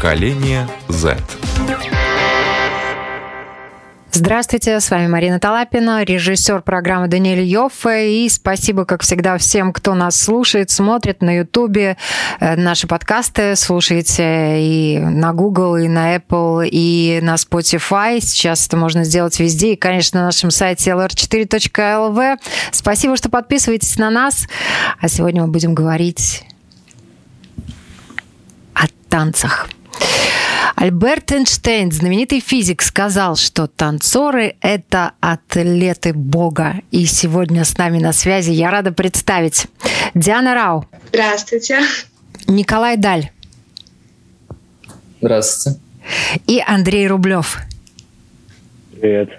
Поколение Z. Здравствуйте, с вами Марина Талапина, режиссер программы Даниэль Йоффе. И спасибо, как всегда, всем, кто нас слушает, смотрит на Ютубе э, наши подкасты, слушаете и на Google, и на Apple, и на Spotify. Сейчас это можно сделать везде. И, конечно, на нашем сайте lr4.lv. Спасибо, что подписываетесь на нас. А сегодня мы будем говорить о танцах. Альберт Эйнштейн, знаменитый физик, сказал, что танцоры – это атлеты Бога. И сегодня с нами на связи я рада представить Диана Рау. Здравствуйте. Николай Даль. Здравствуйте. И Андрей Рублев. Привет.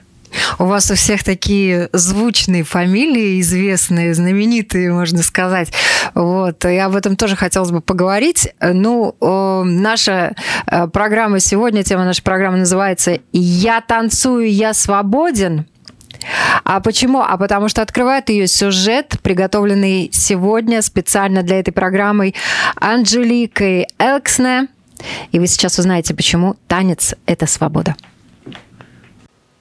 У вас у всех такие звучные фамилии, известные, знаменитые, можно сказать. Вот. И об этом тоже хотелось бы поговорить. Ну, наша э, программа сегодня, тема нашей программы называется «Я танцую, я свободен». А почему? А потому что открывает ее сюжет, приготовленный сегодня специально для этой программы Анжеликой Элксне. И вы сейчас узнаете, почему танец – это свобода.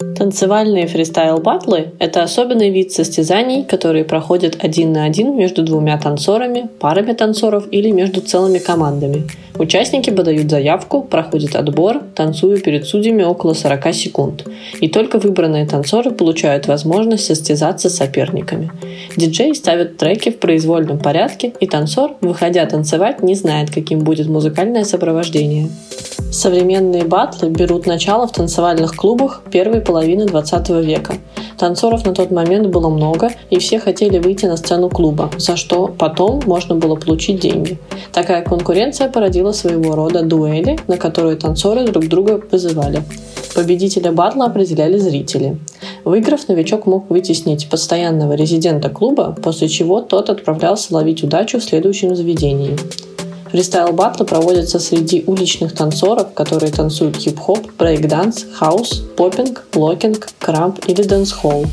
Танцевальные фристайл-батлы – это особенный вид состязаний, которые проходят один на один между двумя танцорами, парами танцоров или между целыми командами. Участники подают заявку, проходит отбор, танцуя перед судьями около 40 секунд. И только выбранные танцоры получают возможность состязаться с соперниками. Диджей ставит треки в произвольном порядке, и танцор, выходя танцевать, не знает, каким будет музыкальное сопровождение. Современные батлы берут начало в танцевальных клубах первой половины 20 века. Танцоров на тот момент было много, и все хотели выйти на сцену клуба, за что потом можно было получить деньги. Такая конкуренция породила своего рода дуэли, на которые танцоры друг друга вызывали. Победителя батла определяли зрители. Выиграв, новичок мог вытеснить постоянного резидента клуба, после чего тот отправлялся ловить удачу в следующем заведении. Фристайл-батлы проводятся среди уличных танцоров, которые танцуют хип-хоп, брейк-данс, хаус, поппинг, локинг, крамп или дэнс-холл.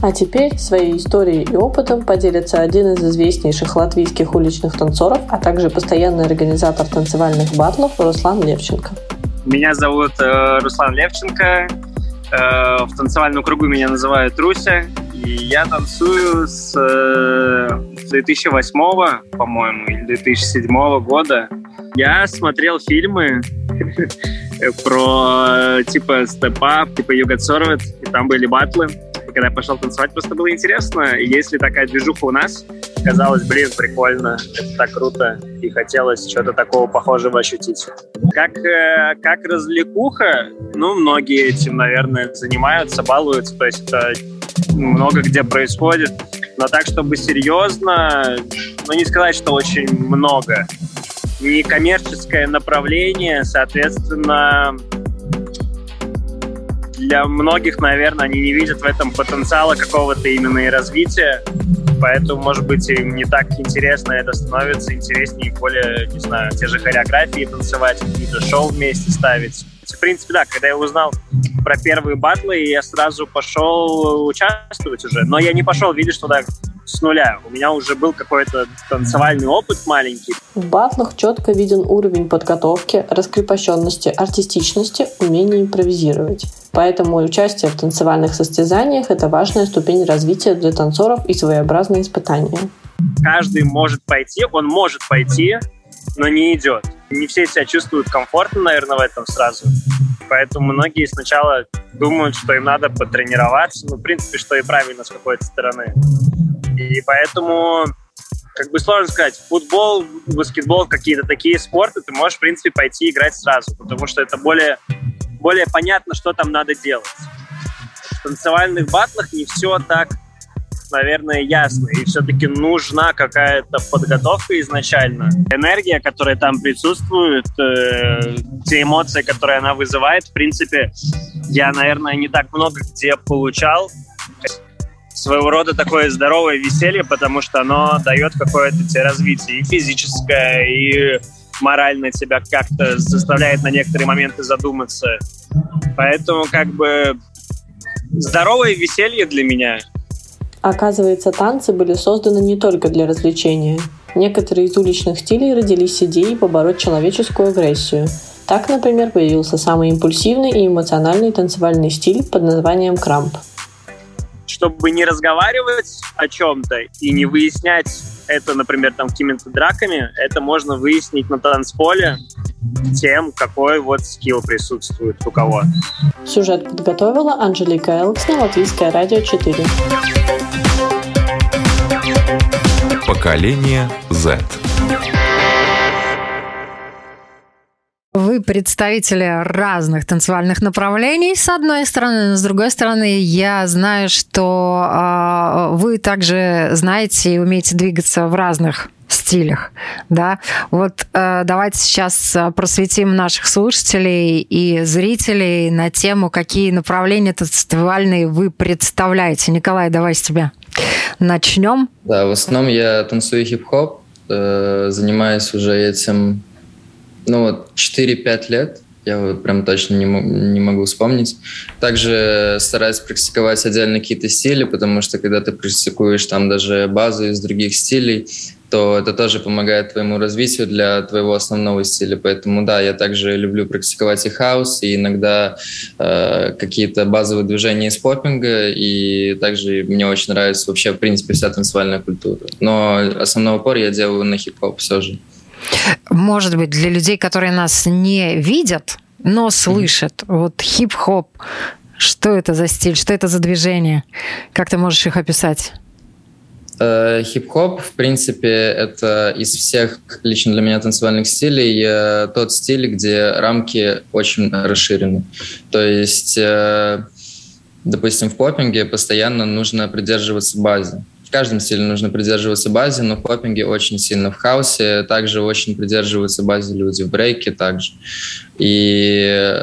А теперь своей историей и опытом поделится один из известнейших латвийских уличных танцоров, а также постоянный организатор танцевальных батлов Руслан Левченко. Меня зовут э, Руслан Левченко. Э, в танцевальном кругу меня называют Руся. И я танцую с э, 2008, по-моему, или 2007 года. Я смотрел фильмы про типа степап, типа Юга Сорвет, и там были батлы. Когда я пошел танцевать, просто было интересно. И если такая движуха у нас, казалось, блин, прикольно, это так круто, и хотелось что-то такого похожего ощутить. Как, э, как развлекуха, ну, многие этим, наверное, занимаются, балуются, то есть это много где происходит. Но так, чтобы серьезно, ну не сказать, что очень много. Не коммерческое направление, соответственно, для многих, наверное, они не видят в этом потенциала какого-то именно и развития. Поэтому, может быть, им не так интересно это становится, интереснее более, не знаю, те же хореографии танцевать, какие-то шоу вместе ставить. В принципе, да, когда я узнал про первые батлы, я сразу пошел участвовать уже. Но я не пошел, видишь, туда с нуля. У меня уже был какой-то танцевальный опыт маленький. В батлах четко виден уровень подготовки, раскрепощенности, артистичности, умения импровизировать. Поэтому участие в танцевальных состязаниях – это важная ступень развития для танцоров и своеобразное испытание. Каждый может пойти, он может пойти, но не идет. Не все себя чувствуют комфортно, наверное, в этом сразу. Поэтому многие сначала думают, что им надо потренироваться. Ну, в принципе, что и правильно с какой-то стороны. И поэтому как бы сложно сказать, футбол, баскетбол, какие-то такие спорты, ты можешь, в принципе, пойти играть сразу, потому что это более, более понятно, что там надо делать. В танцевальных батлах не все так наверное, ясно. И все-таки нужна какая-то подготовка изначально. Энергия, которая там присутствует, э, те эмоции, которые она вызывает, в принципе, я, наверное, не так много где получал. Своего рода такое здоровое веселье, потому что оно дает какое-то тебе развитие и физическое, и морально тебя как-то заставляет на некоторые моменты задуматься. Поэтому как бы здоровое веселье для меня — Оказывается, танцы были созданы не только для развлечения. Некоторые из уличных стилей родились идеей побороть человеческую агрессию. Так, например, появился самый импульсивный и эмоциональный танцевальный стиль под названием крамп. Чтобы не разговаривать о чем-то и не выяснять это, например, там какими-то драками, это можно выяснить на танцполе тем, какой вот скилл присутствует у кого. Сюжет подготовила Анжелика Элксна, Латвийское радио 4. Поколение Z. Вы представители разных танцевальных направлений, с одной стороны, но с другой стороны, я знаю, что э, вы также знаете и умеете двигаться в разных стилях, да. Вот э, давайте сейчас просветим наших слушателей и зрителей на тему, какие направления танцевальные вы представляете. Николай, давай с тебя начнем. Да, в основном я танцую хип-хоп, э, занимаюсь уже этим ну вот 4-5 лет, я вот прям точно не, не могу вспомнить. Также стараюсь практиковать отдельно какие-то стили, потому что когда ты практикуешь там даже базу из других стилей, то это тоже помогает твоему развитию для твоего основного стиля. Поэтому да, я также люблю практиковать и хаос, и иногда э, какие-то базовые движения из поппинга, и также мне очень нравится вообще, в принципе, вся танцевальная культура. Но основной упор я делаю на хип-хоп все же. Может быть, для людей, которые нас не видят, но слышат, mm-hmm. вот хип-хоп, что это за стиль, что это за движение? Как ты можешь их описать? Э, хип-хоп, в принципе, это из всех лично для меня танцевальных стилей э, тот стиль, где рамки очень расширены. То есть, э, допустим, в поппинге постоянно нужно придерживаться базы в каждом стиле нужно придерживаться базе, но в поппинге очень сильно. В хаосе также очень придерживаются базе люди, в брейке также. И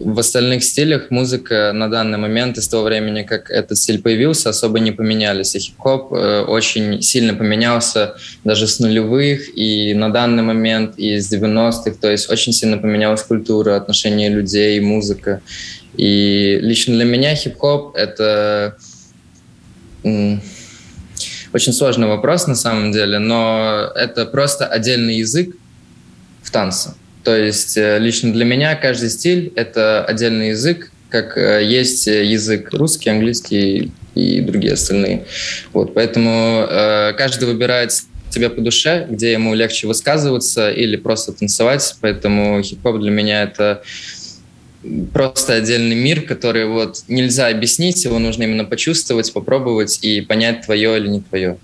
в остальных стилях музыка на данный момент из того времени, как этот стиль появился, особо не поменялись. И хип-хоп э, очень сильно поменялся даже с нулевых и на данный момент, и с 90-х. То есть очень сильно поменялась культура, отношения людей, музыка. И лично для меня хип-хоп — это очень сложный вопрос на самом деле, но это просто отдельный язык в танце. То есть э, лично для меня каждый стиль — это отдельный язык, как э, есть язык русский, английский и другие остальные. Вот, поэтому э, каждый выбирает себе по душе, где ему легче высказываться или просто танцевать. Поэтому хип-хоп для меня это просто отдельный мир, который вот нельзя объяснить, его нужно именно почувствовать, попробовать и понять, твое или не твое.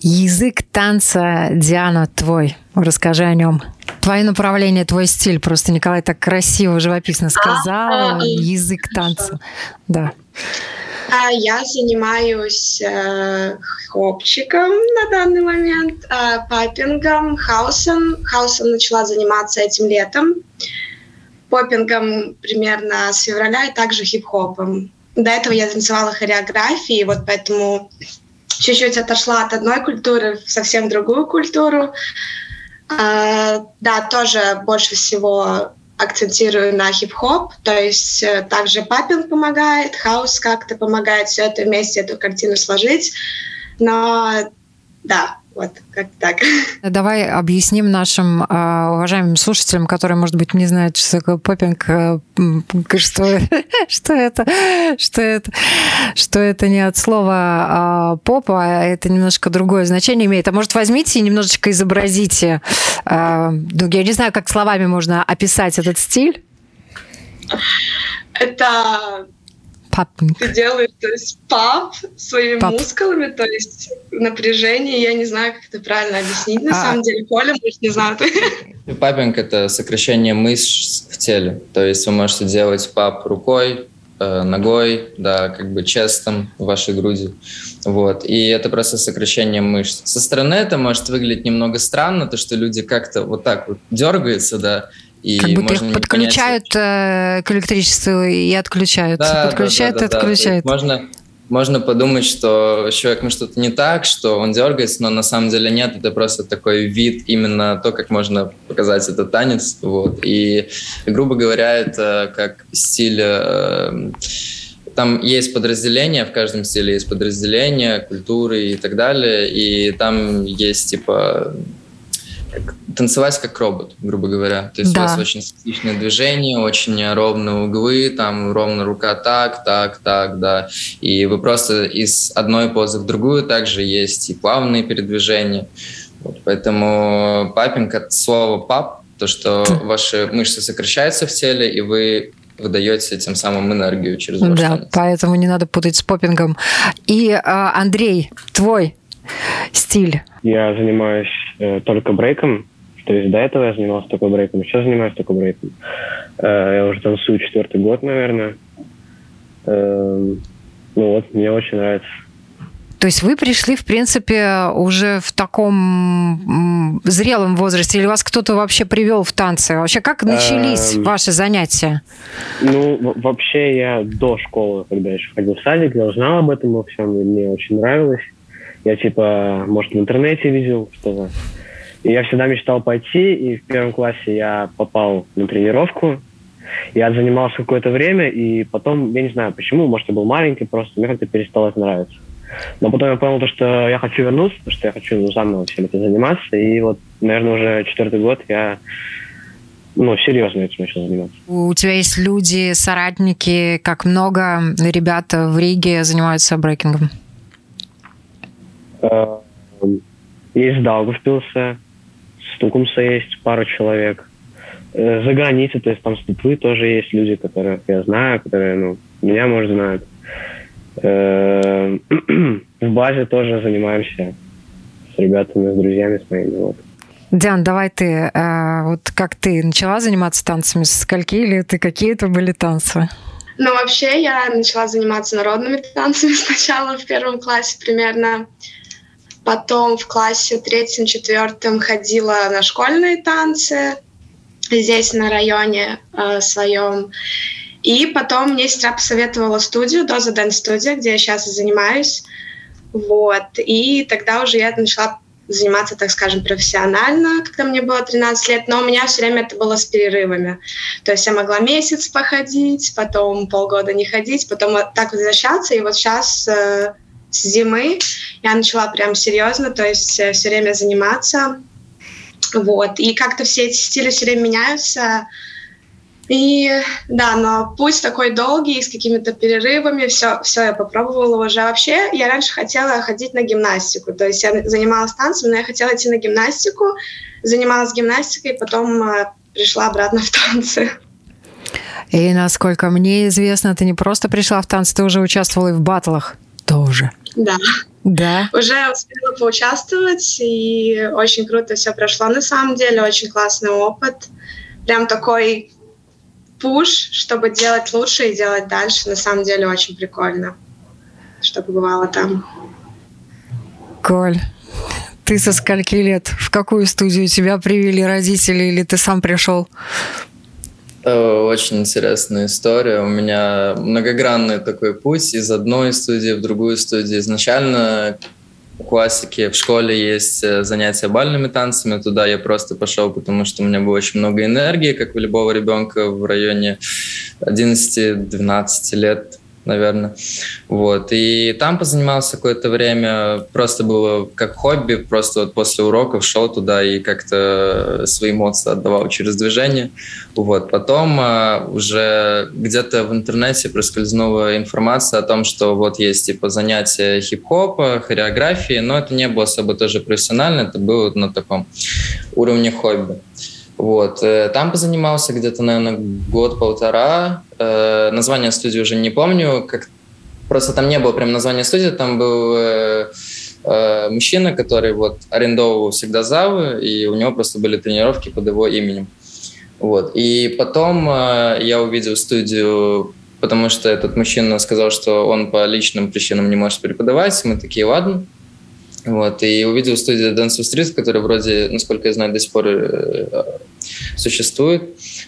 Язык танца, Диана, твой. Расскажи о нем. Твое направление, твой стиль. Просто Николай так красиво, живописно сказал. Язык танца. Да. А, я занимаюсь э, хопчиком на данный момент, э, папингом, хаусом. Хаусом начала заниматься этим летом попингом примерно с февраля и также хип-хопом. До этого я танцевала хореографии, вот поэтому чуть-чуть отошла от одной культуры в совсем другую культуру. А, да, тоже больше всего акцентирую на хип-хоп, то есть э, также папинг помогает, хаос как-то помогает все это вместе, эту картину сложить. Но да, вот, как так. Давай объясним нашим э, уважаемым слушателям, которые, может быть, не знают, что такое поппинг, э, что, что это, что это, что это не от слова э, попа, а это немножко другое значение имеет. А может, возьмите и немножечко изобразите, э, ну, я не знаю, как словами можно описать этот стиль. Это Папник. Ты делаешь, то есть, пап своими пап. мускулами, то есть напряжение. Я не знаю, как это правильно объяснить. На а... самом деле, Коля, может, не знаю. Папинг – это сокращение мышц в теле. То есть вы можете делать пап рукой, э, ногой, да, как бы честом в вашей груди. Вот. И это просто сокращение мышц. Со стороны это может выглядеть немного странно, то, что люди как-то вот так вот дергаются, да, и как будто их подключают понять... Э, к электричеству и отключают. Да, подключают да, да, и отключают. Да. Можно, можно подумать, что с человеком что-то не так, что он дергается, но на самом деле нет, это просто такой вид, именно то, как можно показать этот танец. Вот. И, грубо говоря, это как стиль... Э, там есть подразделения, в каждом стиле есть подразделения, культуры и так далее, и там есть, типа, танцевать как робот, грубо говоря. То есть да. у вас очень специфичное движение, очень ровные углы, там ровно рука так, так, так, да. И вы просто из одной позы в другую также есть и плавные передвижения. Вот, поэтому папинг от слова пап, то, что ваши мышцы сокращаются в теле, и вы выдаете тем самым энергию через ваш Да, танец. поэтому не надо путать с попингом. И, а, Андрей, твой стиль? Я занимаюсь э, только брейком. То есть до этого я занимался только брейком, сейчас занимаюсь только брейком. Э, я уже танцую четвертый год, наверное. Э, ну вот, мне очень нравится. То есть вы пришли, в принципе, уже в таком зрелом возрасте, или вас кто-то вообще привел в танцы? Вообще, как начались эм, ваши занятия? Ну, вообще я до школы, когда еще ходил в садик, я узнал об этом во всем, и мне очень нравилось. Я типа, может, в интернете видел что-то. И я всегда мечтал пойти, и в первом классе я попал на тренировку. Я занимался какое-то время, и потом, я не знаю почему, может, я был маленький, просто мне как-то перестало это нравиться. Но потом я понял, то, что я хочу вернуться, потому что я хочу ну, заново всем этим заниматься. И вот, наверное, уже четвертый год я ну, серьезно этим начал заниматься. У тебя есть люди, соратники, как много ребят в Риге занимаются брейкингом? Эм, есть Даугавпилса, Стукумса есть пару человек. Э, за границей, то есть там Ступы тоже есть люди, которых я знаю, которые, ну, меня, может, знают. В базе тоже занимаемся с ребятами, с друзьями, с моими, вот. Диан, давай ты, э, вот как ты начала заниматься танцами, с скольки или ты какие это были танцы? Ну, вообще, я начала заниматься народными танцами сначала в первом классе примерно. Потом в классе третьем-четвертом ходила на школьные танцы здесь на районе э, своем. И потом мне сестра посоветовала студию, Доза Дэн Студия, где я сейчас и занимаюсь. Вот. И тогда уже я начала заниматься, так скажем, профессионально, когда мне было 13 лет, но у меня все время это было с перерывами. То есть я могла месяц походить, потом полгода не ходить, потом так возвращаться, и вот сейчас э, с зимы я начала прям серьезно, то есть э, все время заниматься. Вот. И как-то все эти стили все время меняются. И да, но путь такой долгий, с какими-то перерывами, все, все я попробовала уже. Вообще, я раньше хотела ходить на гимнастику, то есть я занималась танцем, но я хотела идти на гимнастику, занималась гимнастикой, потом э, пришла обратно в танцы. И насколько мне известно, ты не просто пришла в танцы, ты уже участвовала и в батлах тоже. Да. Да. Уже успела поучаствовать, и очень круто все прошло на самом деле, очень классный опыт. Прям такой пуш, чтобы делать лучше и делать дальше. На самом деле очень прикольно, что побывала там. Коль, ты со скольки лет? В какую студию тебя привели родители или ты сам пришел? Очень интересная история. У меня многогранный такой путь из одной студии в другую студию. Изначально у классики в школе есть э, занятия бальными танцами. Туда я просто пошел, потому что у меня было очень много энергии, как у любого ребенка в районе 11-12 лет наверное. Вот. И там позанимался какое-то время, просто было как хобби, просто вот после уроков шел туда и как-то свои эмоции отдавал через движение. Вот. Потом а, уже где-то в интернете проскользнула информация о том, что вот есть типа занятия хип-хопа, хореографии, но это не было особо тоже профессионально, это было на таком уровне хобби. Вот. Э, там позанимался где-то, наверное, год-полтора. Э, название студии уже не помню. Как... Просто там не было прям названия студии, там был э, мужчина, который вот арендовал всегда завы, и у него просто были тренировки под его именем. Вот. И потом я увидел студию, потому что этот мужчина сказал, что он по личным причинам не может преподавать. Мы такие, ладно. Вот, и увидел студию Dance Street, которая вроде, насколько я знаю, до сих пор существует.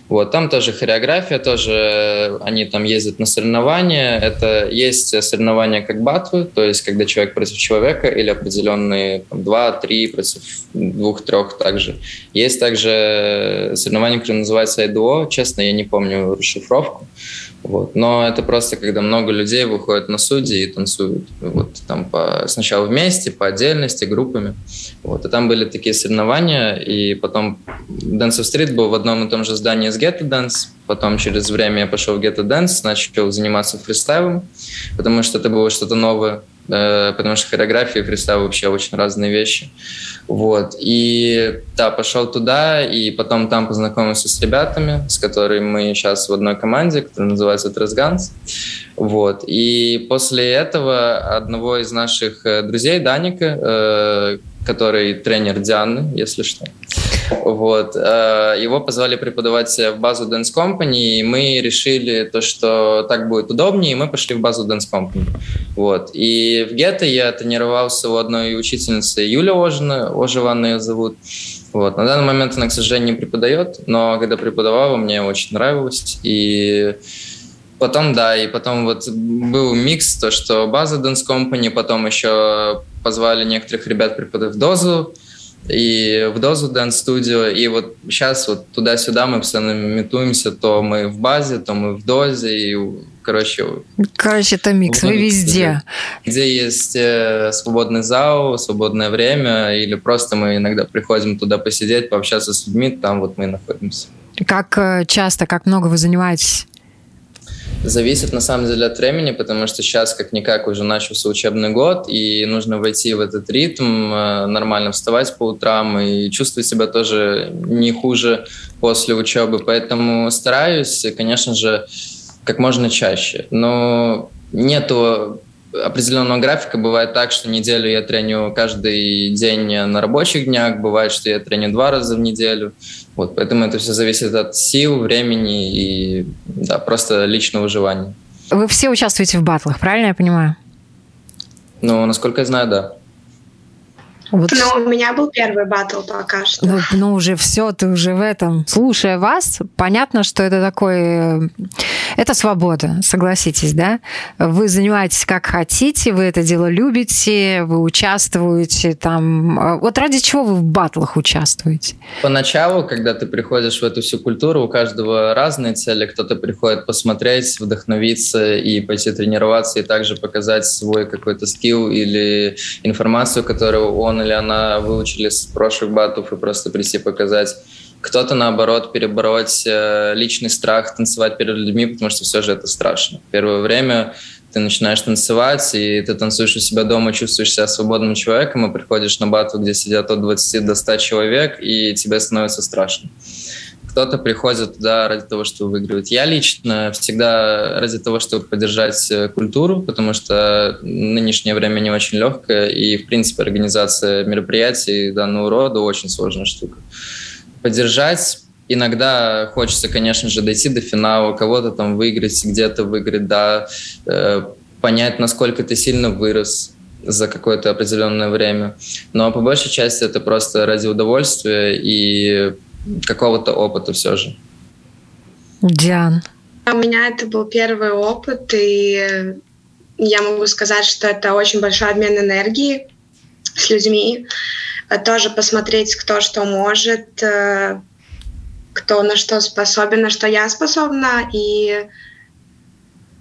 Вот, там тоже хореография, тоже они там ездят на соревнования. Это есть соревнования как батвы, то есть когда человек против человека или определенные там, два, три против двух, трех также. Есть также соревнования, которые называются IDO. Честно, я не помню расшифровку. Вот. Но это просто, когда много людей выходят на судьи и танцуют. Вот там по, сначала вместе, по отдельности, группами. Вот. И там были такие соревнования, и потом Dance of Street был в одном и том же здании с Ghetto Dance. Потом через время я пошел в Ghetto Dance, начал заниматься фристайлом, потому что это было что-то новое. Э, потому что хореография и фристайл вообще очень разные вещи. Вот. И да, пошел туда, и потом там познакомился с ребятами, с которыми мы сейчас в одной команде, которая называется Тресганс. Вот. И после этого одного из наших э, друзей, Даника, э, который тренер Дианы, если что, вот. Э, его позвали преподавать в базу Dance Company, и мы решили то, что так будет удобнее, и мы пошли в базу Dance Company. Вот. И в Гетто я тренировался у одной учительницы Юля Ожина, Оживанна ее зовут. Вот. На данный момент она, к сожалению, не преподает, но когда преподавала, мне очень нравилось. И потом, да, и потом вот был микс, то, что база Dance Company, потом еще позвали некоторых ребят преподавать дозу, и в Дозу Dance Studio, и вот сейчас вот туда-сюда мы постоянно метуемся, то мы в базе, то мы в Дозе, и, короче... Короче, это микс, вы везде. Где есть э, свободный зал, свободное время, или просто мы иногда приходим туда посидеть, пообщаться с людьми, там вот мы находимся. Как э, часто, как много вы занимаетесь? Зависит на самом деле от времени, потому что сейчас как-никак уже начался учебный год, и нужно войти в этот ритм, э, нормально вставать по утрам и чувствовать себя тоже не хуже после учебы. Поэтому стараюсь, конечно же, как можно чаще. Но нету определенного графика. Бывает так, что неделю я треню каждый день на рабочих днях, бывает, что я треню два раза в неделю. Вот, поэтому это все зависит от сил, времени и да, просто личного выживания. Вы все участвуете в батлах, правильно я понимаю? Ну, насколько я знаю, да. Вот. Ну, у меня был первый батл пока что. Ну, ну, уже все, ты уже в этом. Слушая вас, понятно, что это такой... Это свобода, согласитесь, да? Вы занимаетесь как хотите, вы это дело любите, вы участвуете там... Вот ради чего вы в батлах участвуете? Поначалу, когда ты приходишь в эту всю культуру, у каждого разные цели. Кто-то приходит посмотреть, вдохновиться и пойти тренироваться, и также показать свой какой-то скилл или информацию, которую он или она выучили с прошлых батов и просто прийти показать. Кто-то, наоборот, перебороть э, личный страх танцевать перед людьми, потому что все же это страшно. Первое время ты начинаешь танцевать, и ты танцуешь у себя дома, чувствуешь себя свободным человеком, и приходишь на бату, где сидят от 20 до 100 человек, и тебе становится страшно кто-то приходит туда ради того, чтобы выигрывать. Я лично всегда ради того, чтобы поддержать э, культуру, потому что нынешнее время не очень легкое, и, в принципе, организация мероприятий данного рода очень сложная штука. Поддержать иногда хочется, конечно же, дойти до финала, кого-то там выиграть, где-то выиграть, да, э, понять, насколько ты сильно вырос, за какое-то определенное время. Но по большей части это просто ради удовольствия и какого-то опыта все же. Диан. У меня это был первый опыт, и я могу сказать, что это очень большой обмен энергии с людьми. Тоже посмотреть, кто что может, э, кто на что способен, на что я способна. И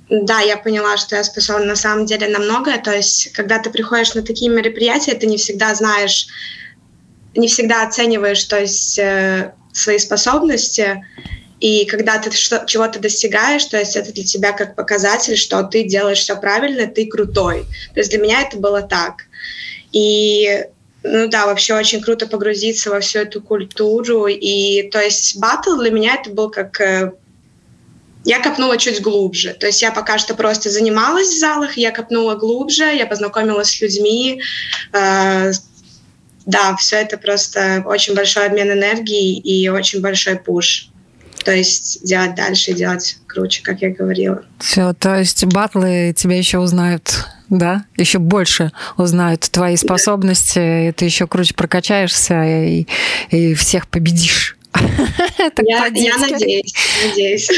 да, я поняла, что я способна на самом деле на многое. То есть, когда ты приходишь на такие мероприятия, ты не всегда знаешь, не всегда оцениваешь, то есть э, свои способности, и когда ты чего-то достигаешь, то есть это для тебя как показатель, что ты делаешь все правильно, ты крутой. То есть для меня это было так. И ну да, вообще очень круто погрузиться во всю эту культуру. И то есть батл для меня это был как э, я копнула чуть глубже. То есть я пока что просто занималась в залах, я копнула глубже, я познакомилась с людьми, э, да, все это просто очень большой обмен энергии и очень большой пуш. То есть делать дальше, делать круче, как я говорила. Все, то есть батлы тебя еще узнают, да? Еще больше узнают твои способности, да. и ты еще круче прокачаешься и, и всех победишь. Я, я надеюсь, надеюсь.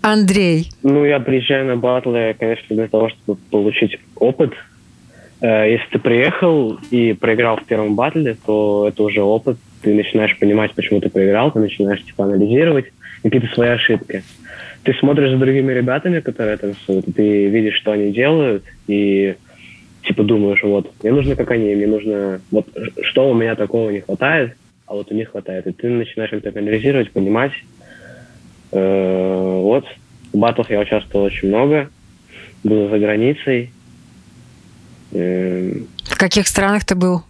Андрей. Ну, я приезжаю на батлы, конечно, для того, чтобы получить опыт. Э, если ты приехал и проиграл в первом батле, то это уже опыт. Ты начинаешь понимать, почему ты проиграл, ты начинаешь типа анализировать какие-то свои ошибки. Ты смотришь за другими ребятами, которые танцуют, и ты видишь, что они делают, и типа думаешь, вот, мне нужно как они, мне нужно, вот, что у меня такого не хватает, а вот у них хватает. И ты начинаешь это анализировать, понимать. Э, вот, в батлах я участвовал очень много, был за границей. Э, в каких странах ты был?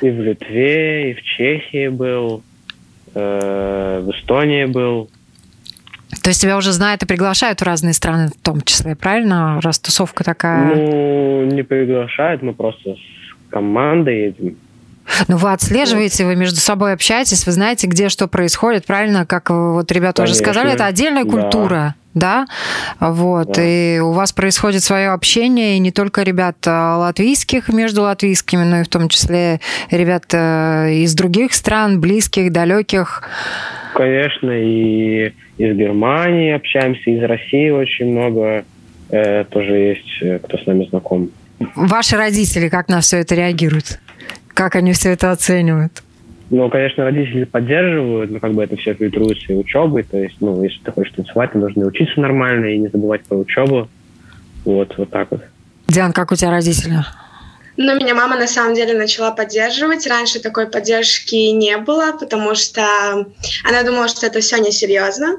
И в Литве, и в Чехии был, э, в Эстонии был. То есть тебя уже знают и приглашают в разные страны в том числе, правильно? Раз тусовка такая... Ну, не приглашают, мы просто с командой едем. Ну, вы отслеживаете, вы между собой общаетесь, вы знаете, где что происходит, правильно? Как вот ребята Конечно. уже сказали, это отдельная культура. Да. вот, да. и у вас происходит свое общение, и не только ребят а, латвийских между латвийскими, но и в том числе ребят э, из других стран, близких, далеких. Конечно, и из Германии общаемся, из России очень много э, тоже есть, э, кто с нами знаком. Ваши родители как на все это реагируют? Как они все это оценивают? Ну, конечно, родители поддерживают, но как бы это все фильтруется и учебой. То есть, ну, если ты хочешь танцевать, ты должен учиться нормально и не забывать про учебу. Вот, вот так вот. Диан, как у тебя родители? Ну, меня мама на самом деле начала поддерживать. Раньше такой поддержки не было, потому что она думала, что это все несерьезно.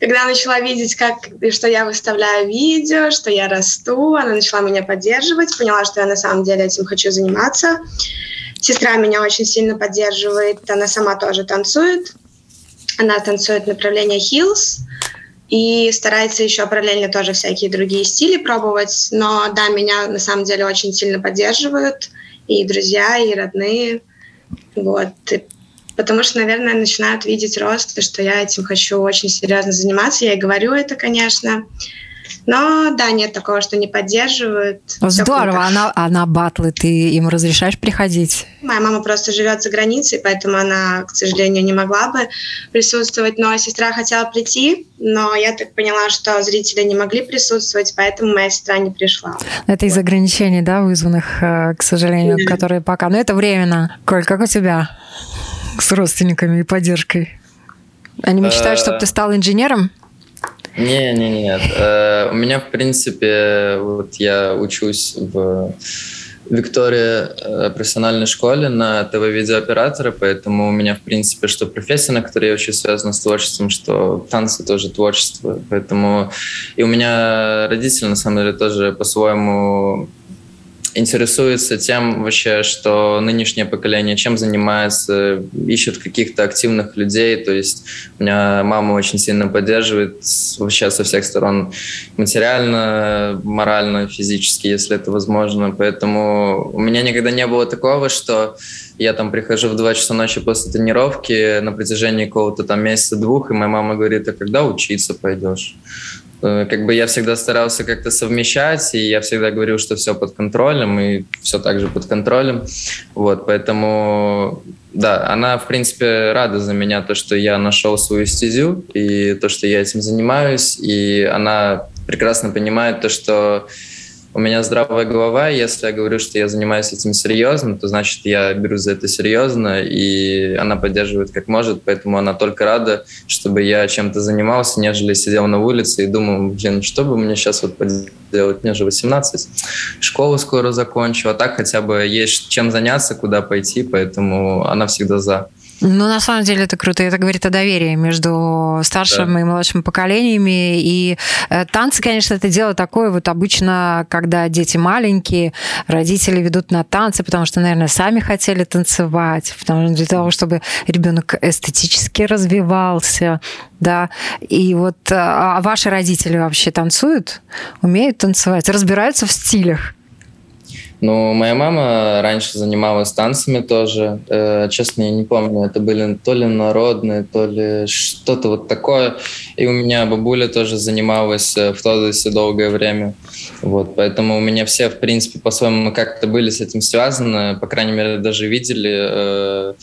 Когда начала видеть, как, что я выставляю видео, что я расту, она начала меня поддерживать, поняла, что я на самом деле этим хочу заниматься. Сестра меня очень сильно поддерживает, она сама тоже танцует. Она танцует направление Hills и старается еще параллельно тоже всякие другие стили пробовать. Но да, меня на самом деле очень сильно поддерживают и друзья, и родные. Вот. И потому что, наверное, начинают видеть рост, и что я этим хочу очень серьезно заниматься. Я и говорю это, конечно. Но да, нет такого, что не поддерживают. Здорово, а на, а на батлы ты им разрешаешь приходить? Моя мама просто живет за границей, поэтому она, к сожалению, не могла бы присутствовать. Но сестра хотела прийти, но я так поняла, что зрители не могли присутствовать, поэтому моя сестра не пришла. Это вот. из ограничений, да, вызванных, э, к сожалению, mm-hmm. которые пока. Но это временно. Коль, как у тебя с родственниками и поддержкой? Они мечтают, чтобы ты стал инженером? Не, не, нет. Э, у меня, в принципе, вот я учусь в Виктория э, профессиональной школе на ТВ-видеооператора, поэтому у меня, в принципе, что профессия, на которой я очень связана с творчеством, что танцы тоже творчество. Поэтому и у меня родители, на самом деле, тоже по-своему интересуется тем вообще, что нынешнее поколение чем занимается, ищет каких-то активных людей. То есть меня мама очень сильно поддерживает вообще со всех сторон материально, морально, физически, если это возможно. Поэтому у меня никогда не было такого, что я там прихожу в 2 часа ночи после тренировки на протяжении какого-то там месяца-двух, и моя мама говорит, а когда учиться пойдешь? Э, как бы я всегда старался как-то совмещать, и я всегда говорил, что все под контролем, и все так же под контролем. Вот, поэтому, да, она, в принципе, рада за меня, то, что я нашел свою стезю, и то, что я этим занимаюсь, и она прекрасно понимает то, что у меня здравая голова, если я говорю, что я занимаюсь этим серьезно, то значит я беру за это серьезно, и она поддерживает как может, поэтому она только рада, чтобы я чем-то занимался, нежели сидел на улице и думал, блин, что бы мне сейчас вот поделать, мне же 18, школу скоро закончу, а так хотя бы есть чем заняться, куда пойти, поэтому она всегда за. Ну, на самом деле это круто. Это говорит о доверии между старшим да. и младшим поколениями. И э, танцы, конечно, это дело такое. Вот обычно, когда дети маленькие, родители ведут на танцы, потому что, наверное, сами хотели танцевать, потому что для того, чтобы ребенок эстетически развивался, да. И вот э, а ваши родители вообще танцуют, умеют танцевать, разбираются в стилях? Ну, моя мама раньше занималась танцами тоже. Э, честно, я не помню, это были то ли народные, то ли что-то вот такое. И у меня бабуля тоже занималась э, в Тодосе долгое время. Вот, поэтому у меня все, в принципе, по-своему как-то были с этим связаны. По крайней мере, даже видели. Э,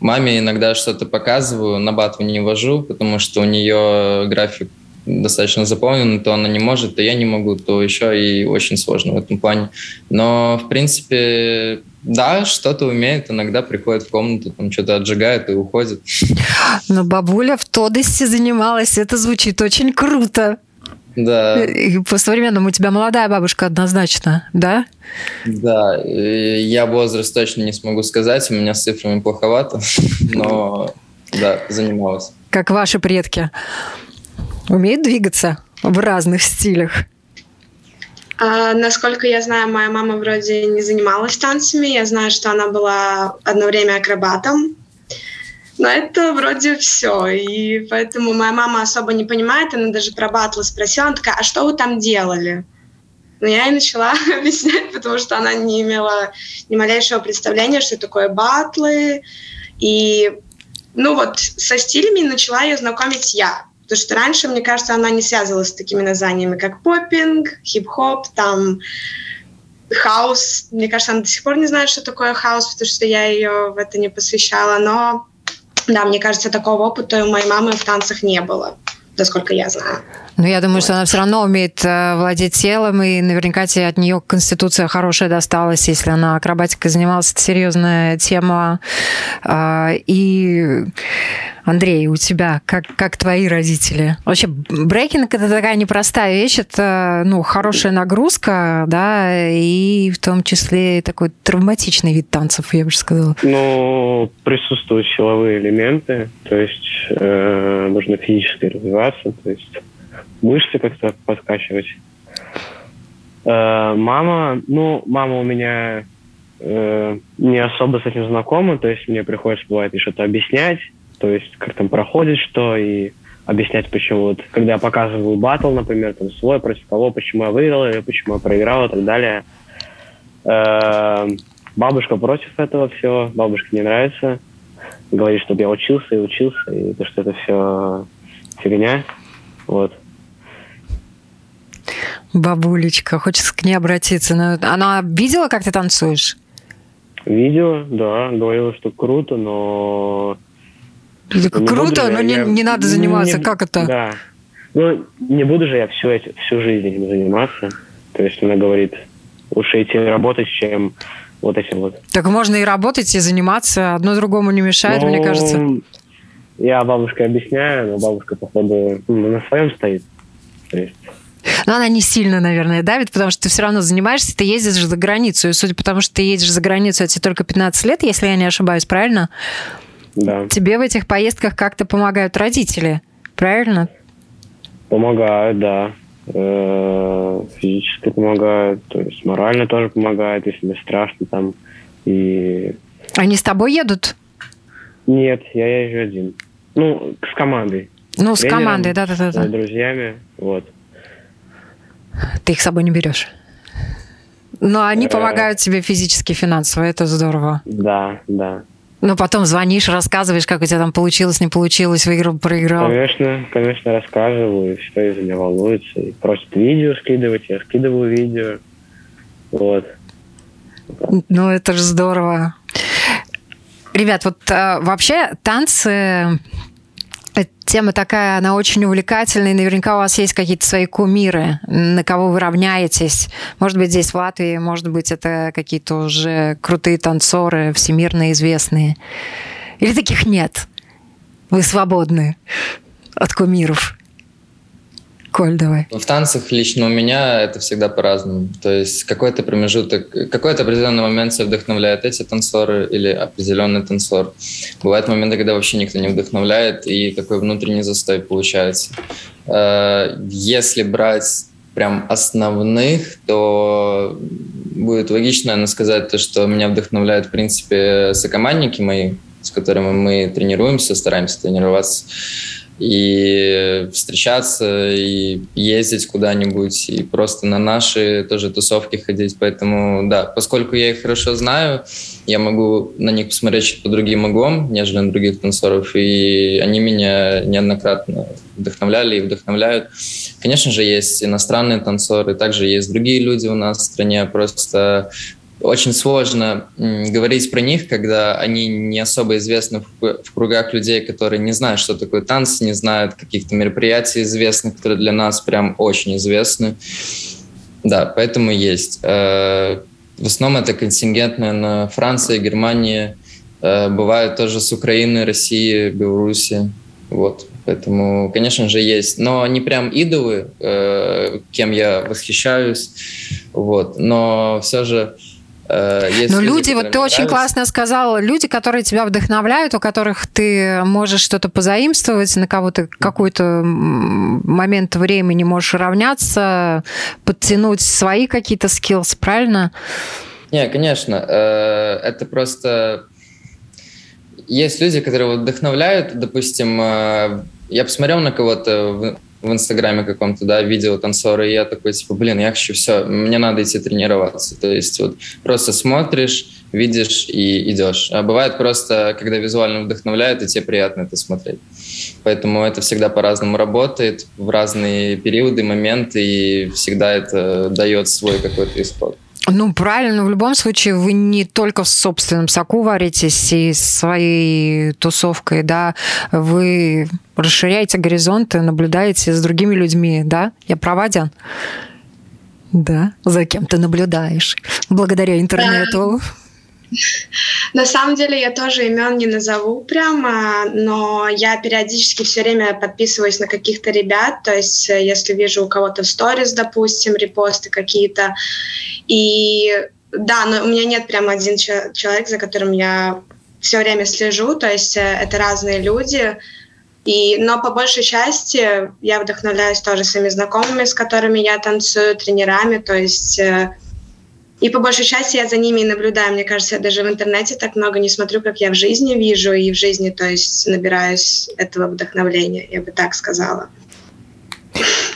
маме иногда что-то показываю, на батву не вожу, потому что у нее график достаточно заполнена, то она не может, то я не могу, то еще и очень сложно в этом плане. Но, в принципе, да, что-то умеет, иногда приходит в комнату, там что-то отжигает и уходит. Но бабуля в Тодесте занималась, это звучит очень круто. Да. По-современному у тебя молодая бабушка однозначно, да? Да, я возраст точно не смогу сказать, у меня с цифрами плоховато, но да, занималась. Как ваши предки умеет двигаться в разных стилях? А, насколько я знаю, моя мама вроде не занималась танцами. Я знаю, что она была одно время акробатом. Но это вроде все. И поэтому моя мама особо не понимает. Она даже про батлы спросила. Она такая, а что вы там делали? Но я ей начала объяснять, потому что она не имела ни малейшего представления, что такое батлы. И ну вот со стилями начала ее знакомить я. Потому что раньше, мне кажется, она не связывалась с такими названиями, как поппинг, хип-хоп, там хаос. Мне кажется, она до сих пор не знает, что такое хаос, потому что я ее в это не посвящала. Но да, мне кажется, такого опыта у моей мамы в танцах не было, насколько я знаю. Ну, я думаю, что она все равно умеет э, владеть телом, и наверняка тебе от нее конституция хорошая досталась, если она акробатикой занималась. Это серьезная тема. А, и Андрей, у тебя как, как твои родители? Вообще, брейкинг это такая непростая вещь, это ну, хорошая нагрузка, да, и в том числе такой травматичный вид танцев, я бы сказала. Ну, присутствуют силовые элементы, то есть э, нужно физически развиваться, то есть мышцы как-то подкачивать. Э, мама, ну, мама у меня э, не особо с этим знакома, то есть мне приходится, бывает, и что-то объяснять, то есть как там проходит что, и объяснять, почему. Вот, когда я показываю батл, например, там свой, против кого, почему я выиграл, или почему я проиграл и так далее. Э, бабушка против этого всего, бабушке не нравится. Говорит, чтобы я учился и учился, и то, что это все фигня. Вот. Бабулечка, хочется к ней обратиться. Но она видела, как ты танцуешь? Видео, да, говорила, что круто, но... Ну, круто, но не, не надо заниматься. Не, как это? Да. Ну, не буду же я всю, всю жизнь этим заниматься. То есть она говорит, лучше идти работать, чем вот этим вот. Так можно и работать, и заниматься. Одно другому не мешает, ну, мне кажется. Я бабушке объясняю, но бабушка, походу, ну, на своем стоит. То есть но она не сильно, наверное, давит, потому что ты все равно занимаешься, ты ездишь за границу. И судя по тому, что ты едешь за границу, а тебе только 15 лет, если я не ошибаюсь, правильно? Да. Тебе в этих поездках как-то помогают родители, правильно? Помогают, да. Э, физически помогают, то есть морально тоже помогают, если мне страшно там. И... Они с тобой едут? Нет, я езжу один. Ну, с командой. Ну, с командой, да-да-да. С друзьями, вот. Ты их с собой не берешь. Но они э. помогают тебе физически, финансово, это здорово. Да, да. Но потом звонишь, рассказываешь, как у тебя там получилось, не получилось, выиграл, проиграл. Конечно, конечно, рассказываю, все из меня волнуется. И просят видео скидывать, я скидываю видео. Вот. Ну, это же здорово. Ребят, вот э, вообще танцы Тема такая, она очень увлекательная, наверняка у вас есть какие-то свои кумиры, на кого вы равняетесь. Может быть, здесь в Латвии, может быть, это какие-то уже крутые танцоры, всемирно известные. Или таких нет? Вы свободны от кумиров. Коль, давай. В танцах лично у меня это всегда по-разному. То есть какой-то промежуток, какой-то определенный момент себя вдохновляет эти танцоры или определенный танцор. Бывают моменты, когда вообще никто не вдохновляет, и такой внутренний застой получается. Э, если брать прям основных, то будет логично, наверное, сказать то, что меня вдохновляют, в принципе, сокомандники мои, с которыми мы тренируемся, стараемся тренироваться. И встречаться, и ездить куда-нибудь, и просто на наши тоже тусовки ходить. Поэтому, да, поскольку я их хорошо знаю, я могу на них посмотреть чуть по другим углом, нежели на других танцоров, и они меня неоднократно вдохновляли и вдохновляют. Конечно же, есть иностранные танцоры, также есть другие люди у нас в стране, просто очень сложно говорить про них, когда они не особо известны в кругах людей, которые не знают, что такое танцы, не знают каких-то мероприятий известных, которые для нас прям очень известны. Да, поэтому есть. Э, в основном это контингент, наверное, Франция, Германия, э, бывает тоже с Украины, России, Беларуси. Вот. Поэтому, конечно же, есть. Но не прям идолы, э, кем я восхищаюсь. Вот. Но все же есть Но люди, люди вот ты очень классно сказал, люди, которые тебя вдохновляют, у которых ты можешь что-то позаимствовать, на кого то какой-то момент времени можешь равняться, подтянуть свои какие-то скиллс, правильно? Не, конечно. Э, это просто... Есть люди, которые вдохновляют, допустим, э, я посмотрел на кого-то в Инстаграме каком-то, да, видео танцора, и я такой, типа, блин, я хочу все, мне надо идти тренироваться. То есть вот просто смотришь, видишь и идешь. А бывает просто, когда визуально вдохновляет, и тебе приятно это смотреть. Поэтому это всегда по-разному работает, в разные периоды, моменты, и всегда это дает свой какой-то исход. Ну, правильно, в любом случае вы не только в собственном соку варитесь и своей тусовкой, да, вы расширяете горизонты, наблюдаете с другими людьми, да? Я права, Диан? Да, за кем ты наблюдаешь благодаря интернету. Да. На самом деле я тоже имен не назову прямо, но я периодически все время подписываюсь на каких-то ребят, то есть э, если вижу у кого-то в сторис, допустим, репосты какие-то, и да, но у меня нет прям один человек, за которым я все время слежу, то есть э, это разные люди, и, но по большей части я вдохновляюсь тоже своими знакомыми, с которыми я танцую, тренерами, то есть э, и по большей части я за ними и наблюдаю. Мне кажется, я даже в интернете так много не смотрю, как я в жизни вижу, и в жизни, то есть, набираюсь этого вдохновления, я бы так сказала.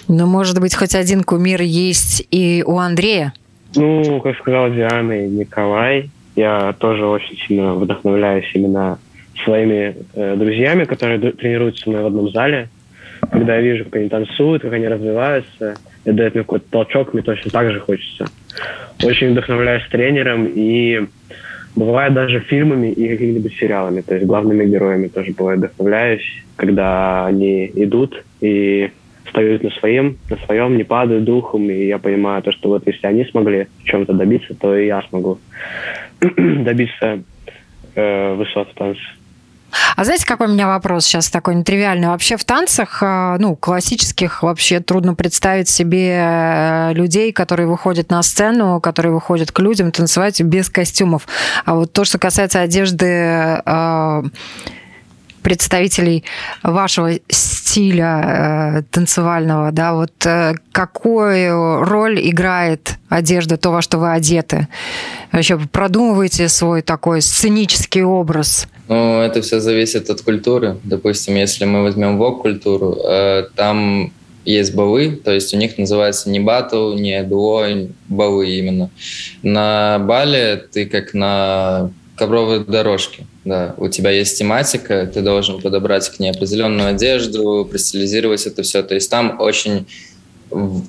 Ну, может быть, хоть один кумир есть и у Андрея? Ну, как сказала Диана и Николай, я тоже очень сильно вдохновляюсь именно своими э, друзьями, которые тренируются со мной в одном зале. Когда я вижу, как они танцуют, как они развиваются, это дает мне какой-то толчок, мне точно так же хочется очень вдохновляюсь тренером и бывает даже фильмами и какими-нибудь сериалами. То есть главными героями тоже бывает вдохновляюсь, когда они идут и стоят на своем, на своем, не падают духом, и я понимаю то, что вот если они смогли чем-то добиться, то и я смогу добиться э, высот в танце. А знаете, какой у меня вопрос сейчас такой нетривиальный? Вообще в танцах, э, ну, классических, вообще трудно представить себе э, людей, которые выходят на сцену, которые выходят к людям танцевать без костюмов. А вот то, что касается одежды э, представителей вашего стиля э, танцевального, да, вот э, какую роль играет одежда, то, во что вы одеты? Вообще продумываете свой такой сценический образ? Ну, это все зависит от культуры. Допустим, если мы возьмем вок-культуру, э, там есть балы, то есть у них называется не батл, не дуо, балы именно. На бале ты как на ковровой дорожке. Да, у тебя есть тематика, ты должен подобрать к ней определенную одежду, пристилизировать это все. То есть там очень...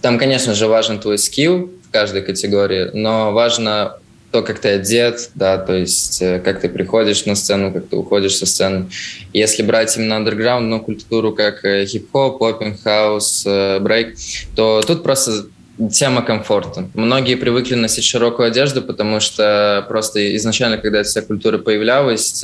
Там, конечно же, важен твой скилл в каждой категории, но важно то, как ты одет, да, то есть э, как ты приходишь на сцену, как ты уходишь со сцены. Если брать именно андерграундную культуру, как э, хип-хоп, поппинг, хаус, э, брейк, то тут просто тема комфорта. Многие привыкли носить широкую одежду, потому что просто изначально, когда вся культура появлялась,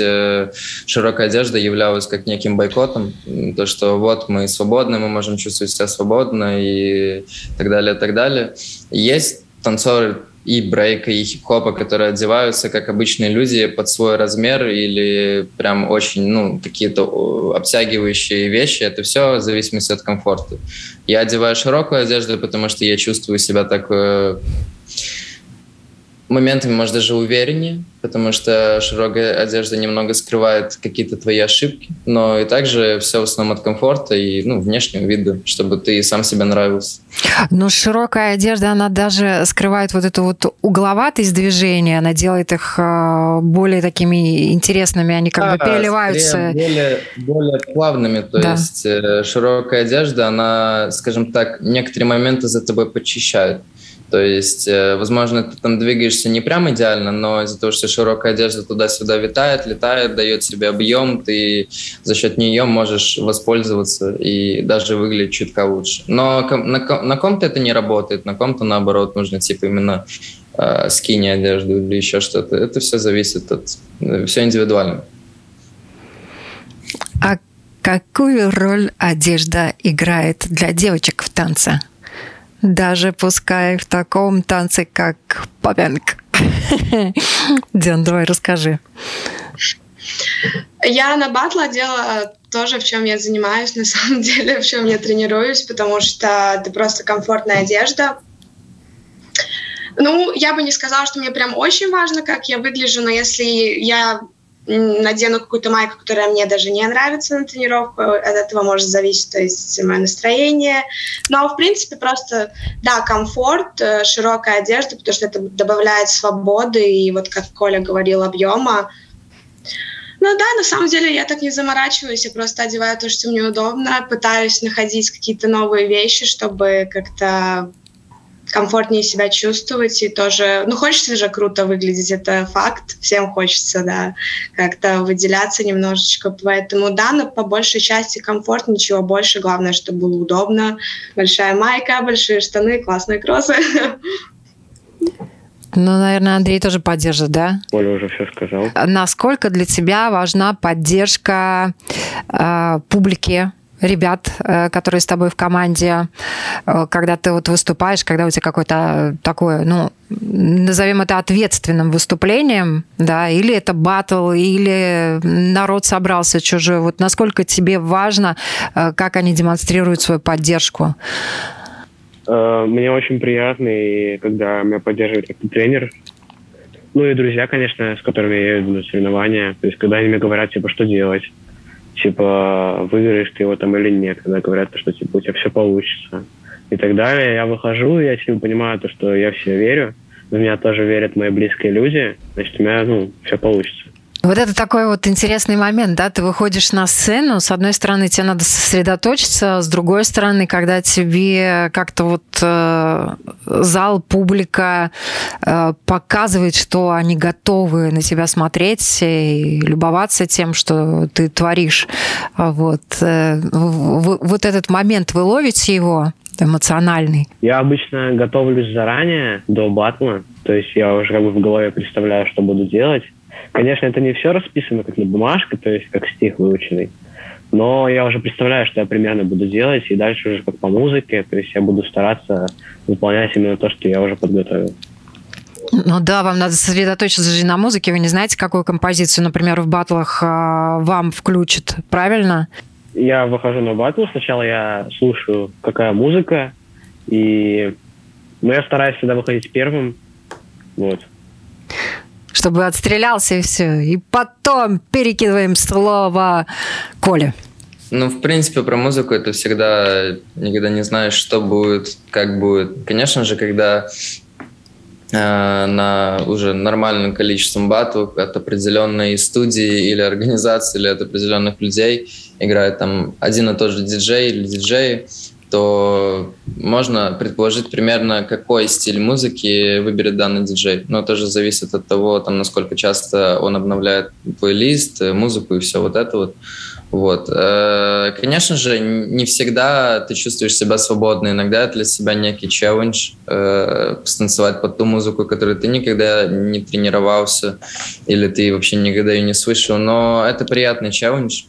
широкая одежда являлась как неким бойкотом. То, что вот мы свободны, мы можем чувствовать себя свободно и так далее, так далее. Есть танцоры и брейка, и хип-хопа, которые одеваются как обычные люди под свой размер или прям очень, ну, какие-то обтягивающие вещи. Это все в зависимости от комфорта. Я одеваю широкую одежду, потому что я чувствую себя так э, моментами, может, даже увереннее, потому что широкая одежда немного скрывает какие-то твои ошибки, но и также все в основном от комфорта и ну, внешнего вида, чтобы ты сам себе нравился. Но широкая одежда, она даже скрывает вот эту вот угловатость движения, она делает их э, более такими интересными, они как а, бы переливаются. Более, более плавными, то да. есть э, широкая одежда, она, скажем так, некоторые моменты за тобой почищает. То есть, э, возможно, ты там двигаешься не прям идеально, но из-за того, что широкая одежда туда-сюда витает, летает, дает себе объем, ты за счет нее можешь воспользоваться и даже выглядеть чутка лучше. Но на, на ком-то это не работает, на ком-то, наоборот, нужно типа именно э, скини одежду или еще что-то. Это все зависит от... Э, все индивидуально. А какую роль одежда играет для девочек в танце? Даже пускай в таком танце, как попенг. Диан, давай расскажи. Я на батл одела тоже, в чем я занимаюсь, на самом деле, в чем я тренируюсь, потому что это просто комфортная одежда. Ну, я бы не сказала, что мне прям очень важно, как я выгляжу, но если я надену какую-то майку, которая мне даже не нравится на тренировку, от этого может зависеть, то есть мое настроение. Но, в принципе, просто, да, комфорт, э, широкая одежда, потому что это добавляет свободы и, вот как Коля говорил, объема. Ну да, на самом деле я так не заморачиваюсь, я просто одеваю то, что мне удобно, пытаюсь находить какие-то новые вещи, чтобы как-то комфортнее себя чувствовать и тоже, ну, хочется же круто выглядеть, это факт, всем хочется, да, как-то выделяться немножечко, поэтому, да, но по большей части комфорт, ничего больше, главное, чтобы было удобно, большая майка, большие штаны, классные кроссы. Ну, наверное, Андрей тоже поддержит, да? Оля уже все сказал. Насколько для тебя важна поддержка э, публики ребят, э, которые с тобой в команде, э, когда ты вот выступаешь, когда у тебя какое-то такое, ну, назовем это ответственным выступлением, да, или это батл, или народ собрался чужой. Вот насколько тебе важно, э, как они демонстрируют свою поддержку? Мне очень приятно, и когда меня поддерживает как тренер, ну и друзья, конечно, с которыми я иду на соревнования. То есть, когда они мне говорят, типа, что делать, типа, выиграешь ты его там или нет, когда говорят, что, типа, у тебя все получится и так далее. Я выхожу, и я типа, понимаю то, что я все верю, в меня тоже верят мои близкие люди, значит, у меня, ну, все получится. Вот это такой вот интересный момент, да, ты выходишь на сцену, с одной стороны, тебе надо сосредоточиться, с другой стороны, когда тебе как-то вот э, зал, публика э, показывает, что они готовы на тебя смотреть и любоваться тем, что ты творишь. Вот, э, вот этот момент, вы ловите его? эмоциональный? Я обычно готовлюсь заранее, до батла. То есть я уже как бы в голове представляю, что буду делать. Конечно, это не все расписано как на бумажке, то есть как стих выученный. Но я уже представляю, что я примерно буду делать, и дальше уже как по музыке, то есть я буду стараться выполнять именно то, что я уже подготовил. Ну да, вам надо сосредоточиться же на музыке. Вы не знаете, какую композицию, например, в батлах а, вам включат, правильно? Я выхожу на батл, сначала я слушаю, какая музыка, и ну, я стараюсь всегда выходить первым. Вот чтобы отстрелялся и все. И потом перекидываем слово Коле. Ну, в принципе, про музыку это всегда никогда не знаешь, что будет, как будет. Конечно же, когда э, на уже нормальным количеством батлов от определенной студии или организации, или от определенных людей играет там один и тот же диджей или диджей, то можно предположить примерно, какой стиль музыки выберет данный диджей. Но тоже зависит от того, там, насколько часто он обновляет плейлист, музыку и все вот это вот. Вот. Э, конечно же, не всегда ты чувствуешь себя свободно. Иногда для себя некий челлендж э, станцевать под ту музыку, которую ты никогда не тренировался или ты вообще никогда ее не слышал. Но это приятный челлендж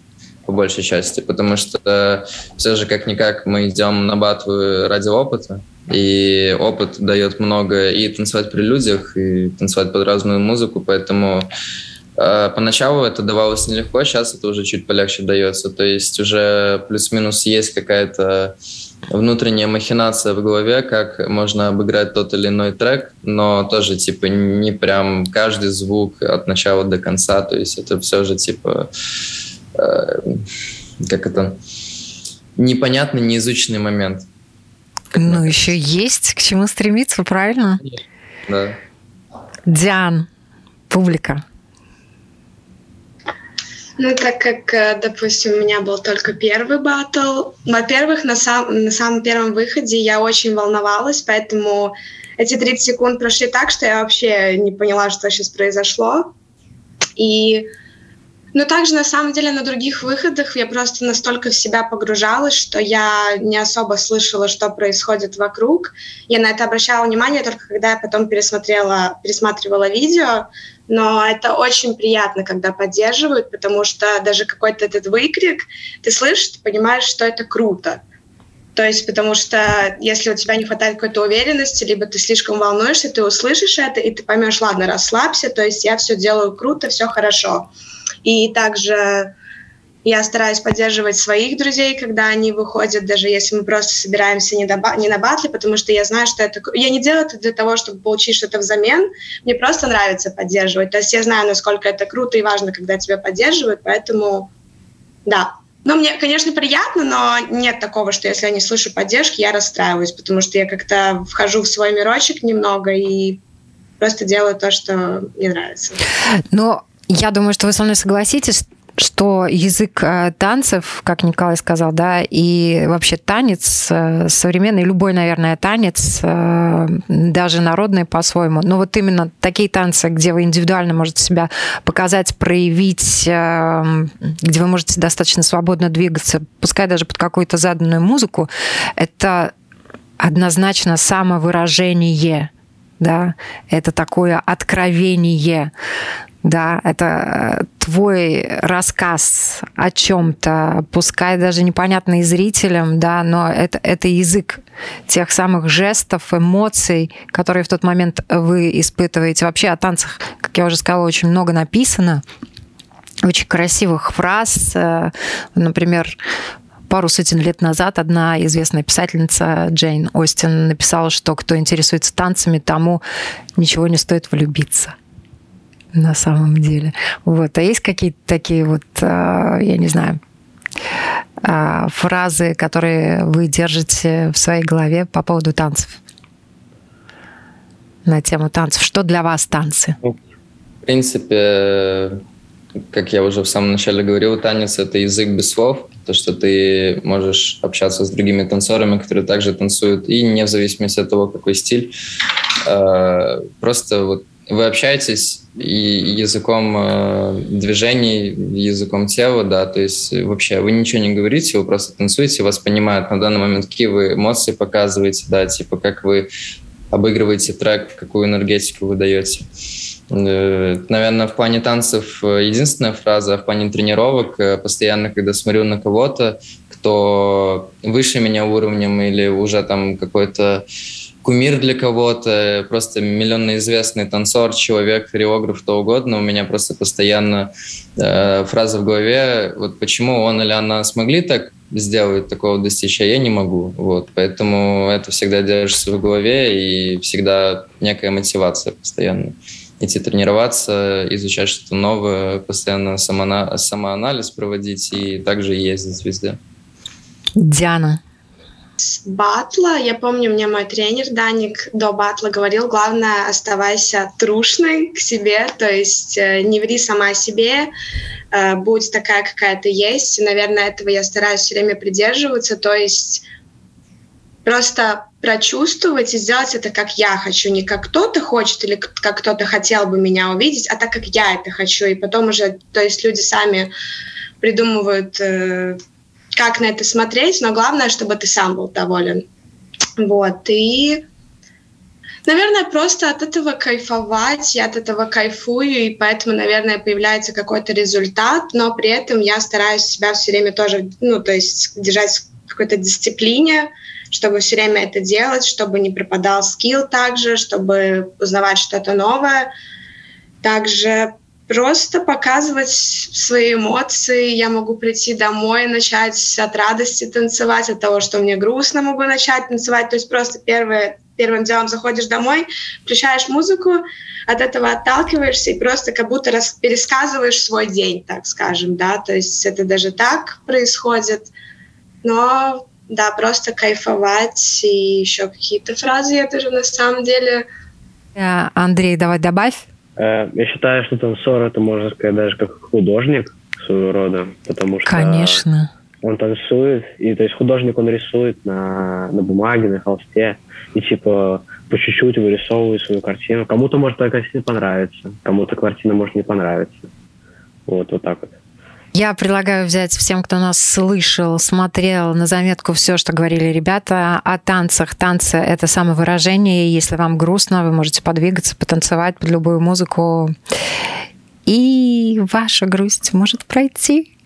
по большей части, потому что все же как-никак мы идем на батвы ради опыта, и опыт дает много и танцевать при людях, и танцевать под разную музыку, поэтому э, поначалу это давалось нелегко, сейчас это уже чуть полегче дается, то есть уже плюс-минус есть какая-то внутренняя махинация в голове, как можно обыграть тот или иной трек, но тоже, типа, не прям каждый звук от начала до конца, то есть это все же, типа, э, как это, непонятный, неизученный момент. Ну, еще есть к чему стремиться, правильно? Да. Диан, публика. Ну, так как, э, допустим, у меня был только первый батл, во-первых, на, сам, на самом первом выходе я очень волновалась, поэтому эти 30 секунд прошли так, что я вообще не поняла, что сейчас произошло. И но также, на самом деле, на других выходах я просто настолько в себя погружалась, что я не особо слышала, что происходит вокруг. Я на это обращала внимание только когда я потом пересмотрела, пересматривала видео. Но это очень приятно, когда поддерживают, потому что даже какой-то этот выкрик, ты слышишь, ты понимаешь, что это круто. То есть, потому что если у тебя не хватает какой-то уверенности, либо ты слишком волнуешься, ты услышишь это, и ты поймешь, ладно, расслабься, то есть я все делаю круто, все хорошо. И также я стараюсь поддерживать своих друзей, когда они выходят, даже если мы просто собираемся не, до, не на батле, потому что я знаю, что это... Я не делаю это для того, чтобы получить что-то взамен. Мне просто нравится поддерживать. То есть я знаю, насколько это круто и важно, когда тебя поддерживают, поэтому да. Но мне, конечно, приятно, но нет такого, что если я не слышу поддержки, я расстраиваюсь, потому что я как-то вхожу в свой мирочек немного и просто делаю то, что мне нравится. Но я думаю, что вы со мной согласитесь, что язык э, танцев, как Николай сказал, да, и вообще танец, э, современный, любой, наверное, танец, э, даже народный по-своему, но вот именно такие танцы, где вы индивидуально можете себя показать, проявить, где вы можете достаточно свободно двигаться, пускай даже под какую-то заданную музыку, это однозначно самовыражение, да, это такое откровение да, это э, твой рассказ о чем-то, пускай даже непонятный зрителям, да, но это, это язык тех самых жестов, эмоций, которые в тот момент вы испытываете. Вообще о танцах, как я уже сказала, очень много написано, очень красивых фраз. Э, например, пару сотен лет назад одна известная писательница Джейн Остин написала, что кто интересуется танцами, тому ничего не стоит влюбиться на самом деле. Вот. А есть какие-то такие вот, а, я не знаю, а, фразы, которые вы держите в своей голове по поводу танцев? На тему танцев. Что для вас танцы? В принципе, как я уже в самом начале говорил, танец — это язык без слов, то, что ты можешь общаться с другими танцорами, которые также танцуют, и не в зависимости от того, какой стиль. А, просто вот вы общаетесь и языком э, движений, языком тела, да, то есть вообще вы ничего не говорите, вы просто танцуете, вас понимают на данный момент, какие вы эмоции показываете, да, типа как вы обыгрываете трек, какую энергетику вы даете. Э, наверное, в плане танцев э, единственная фраза, а в плане тренировок э, постоянно, когда смотрю на кого-то, кто выше меня уровнем или уже там какой-то кумир для кого-то, просто миллионно известный танцор, человек, хореограф, кто угодно. У меня просто постоянно э, фраза в голове, вот почему он или она смогли так сделать, такого достичь, а я не могу. Вот, поэтому это всегда держится в голове и всегда некая мотивация постоянно. Идти тренироваться, изучать что-то новое, постоянно самоанализ проводить и также ездить везде. Диана, батла, я помню, мне мой тренер Даник до батла говорил, главное, оставайся трушной к себе, то есть э, не ври сама себе, э, будь такая, какая ты есть. Наверное, этого я стараюсь все время придерживаться, то есть просто прочувствовать и сделать это, как я хочу, не как кто-то хочет или как кто-то хотел бы меня увидеть, а так, как я это хочу. И потом уже, то есть люди сами придумывают э, как на это смотреть, но главное, чтобы ты сам был доволен. Вот, и, наверное, просто от этого кайфовать, я от этого кайфую, и поэтому, наверное, появляется какой-то результат, но при этом я стараюсь себя все время тоже, ну, то есть держать в какой-то дисциплине, чтобы все время это делать, чтобы не пропадал скилл также, чтобы узнавать что-то новое. Также просто показывать свои эмоции. Я могу прийти домой, начать от радости танцевать, от того, что мне грустно, могу начать танцевать. То есть просто первое, первым делом заходишь домой, включаешь музыку, от этого отталкиваешься и просто как будто рас, пересказываешь свой день, так скажем, да. То есть это даже так происходит. Но да, просто кайфовать и еще какие-то фразы я тоже на самом деле. Э, Андрей, давай добавь. Э, я считаю, что танцор это можно сказать даже как художник своего рода, потому что Конечно. он танцует, и то есть художник он рисует на, на бумаге, на холсте, и типа по чуть-чуть вырисовывает свою картину. Кому-то может такая картина понравиться, кому-то картина может не понравиться. Вот, вот так вот. Я предлагаю взять всем, кто нас слышал, смотрел на заметку все, что говорили ребята о танцах. Танцы — это самовыражение. Если вам грустно, вы можете подвигаться, потанцевать под любую музыку. И ваша грусть может пройти.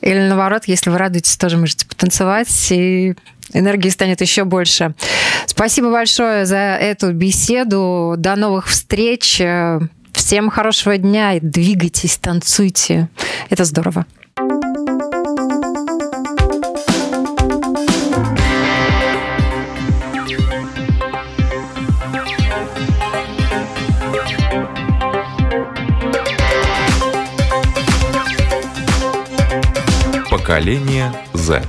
Или наоборот, если вы радуетесь, тоже можете потанцевать, и энергии станет еще больше. Спасибо большое за эту беседу. До новых встреч. Всем хорошего дня. Двигайтесь, танцуйте. Это здорово. Поколение Z.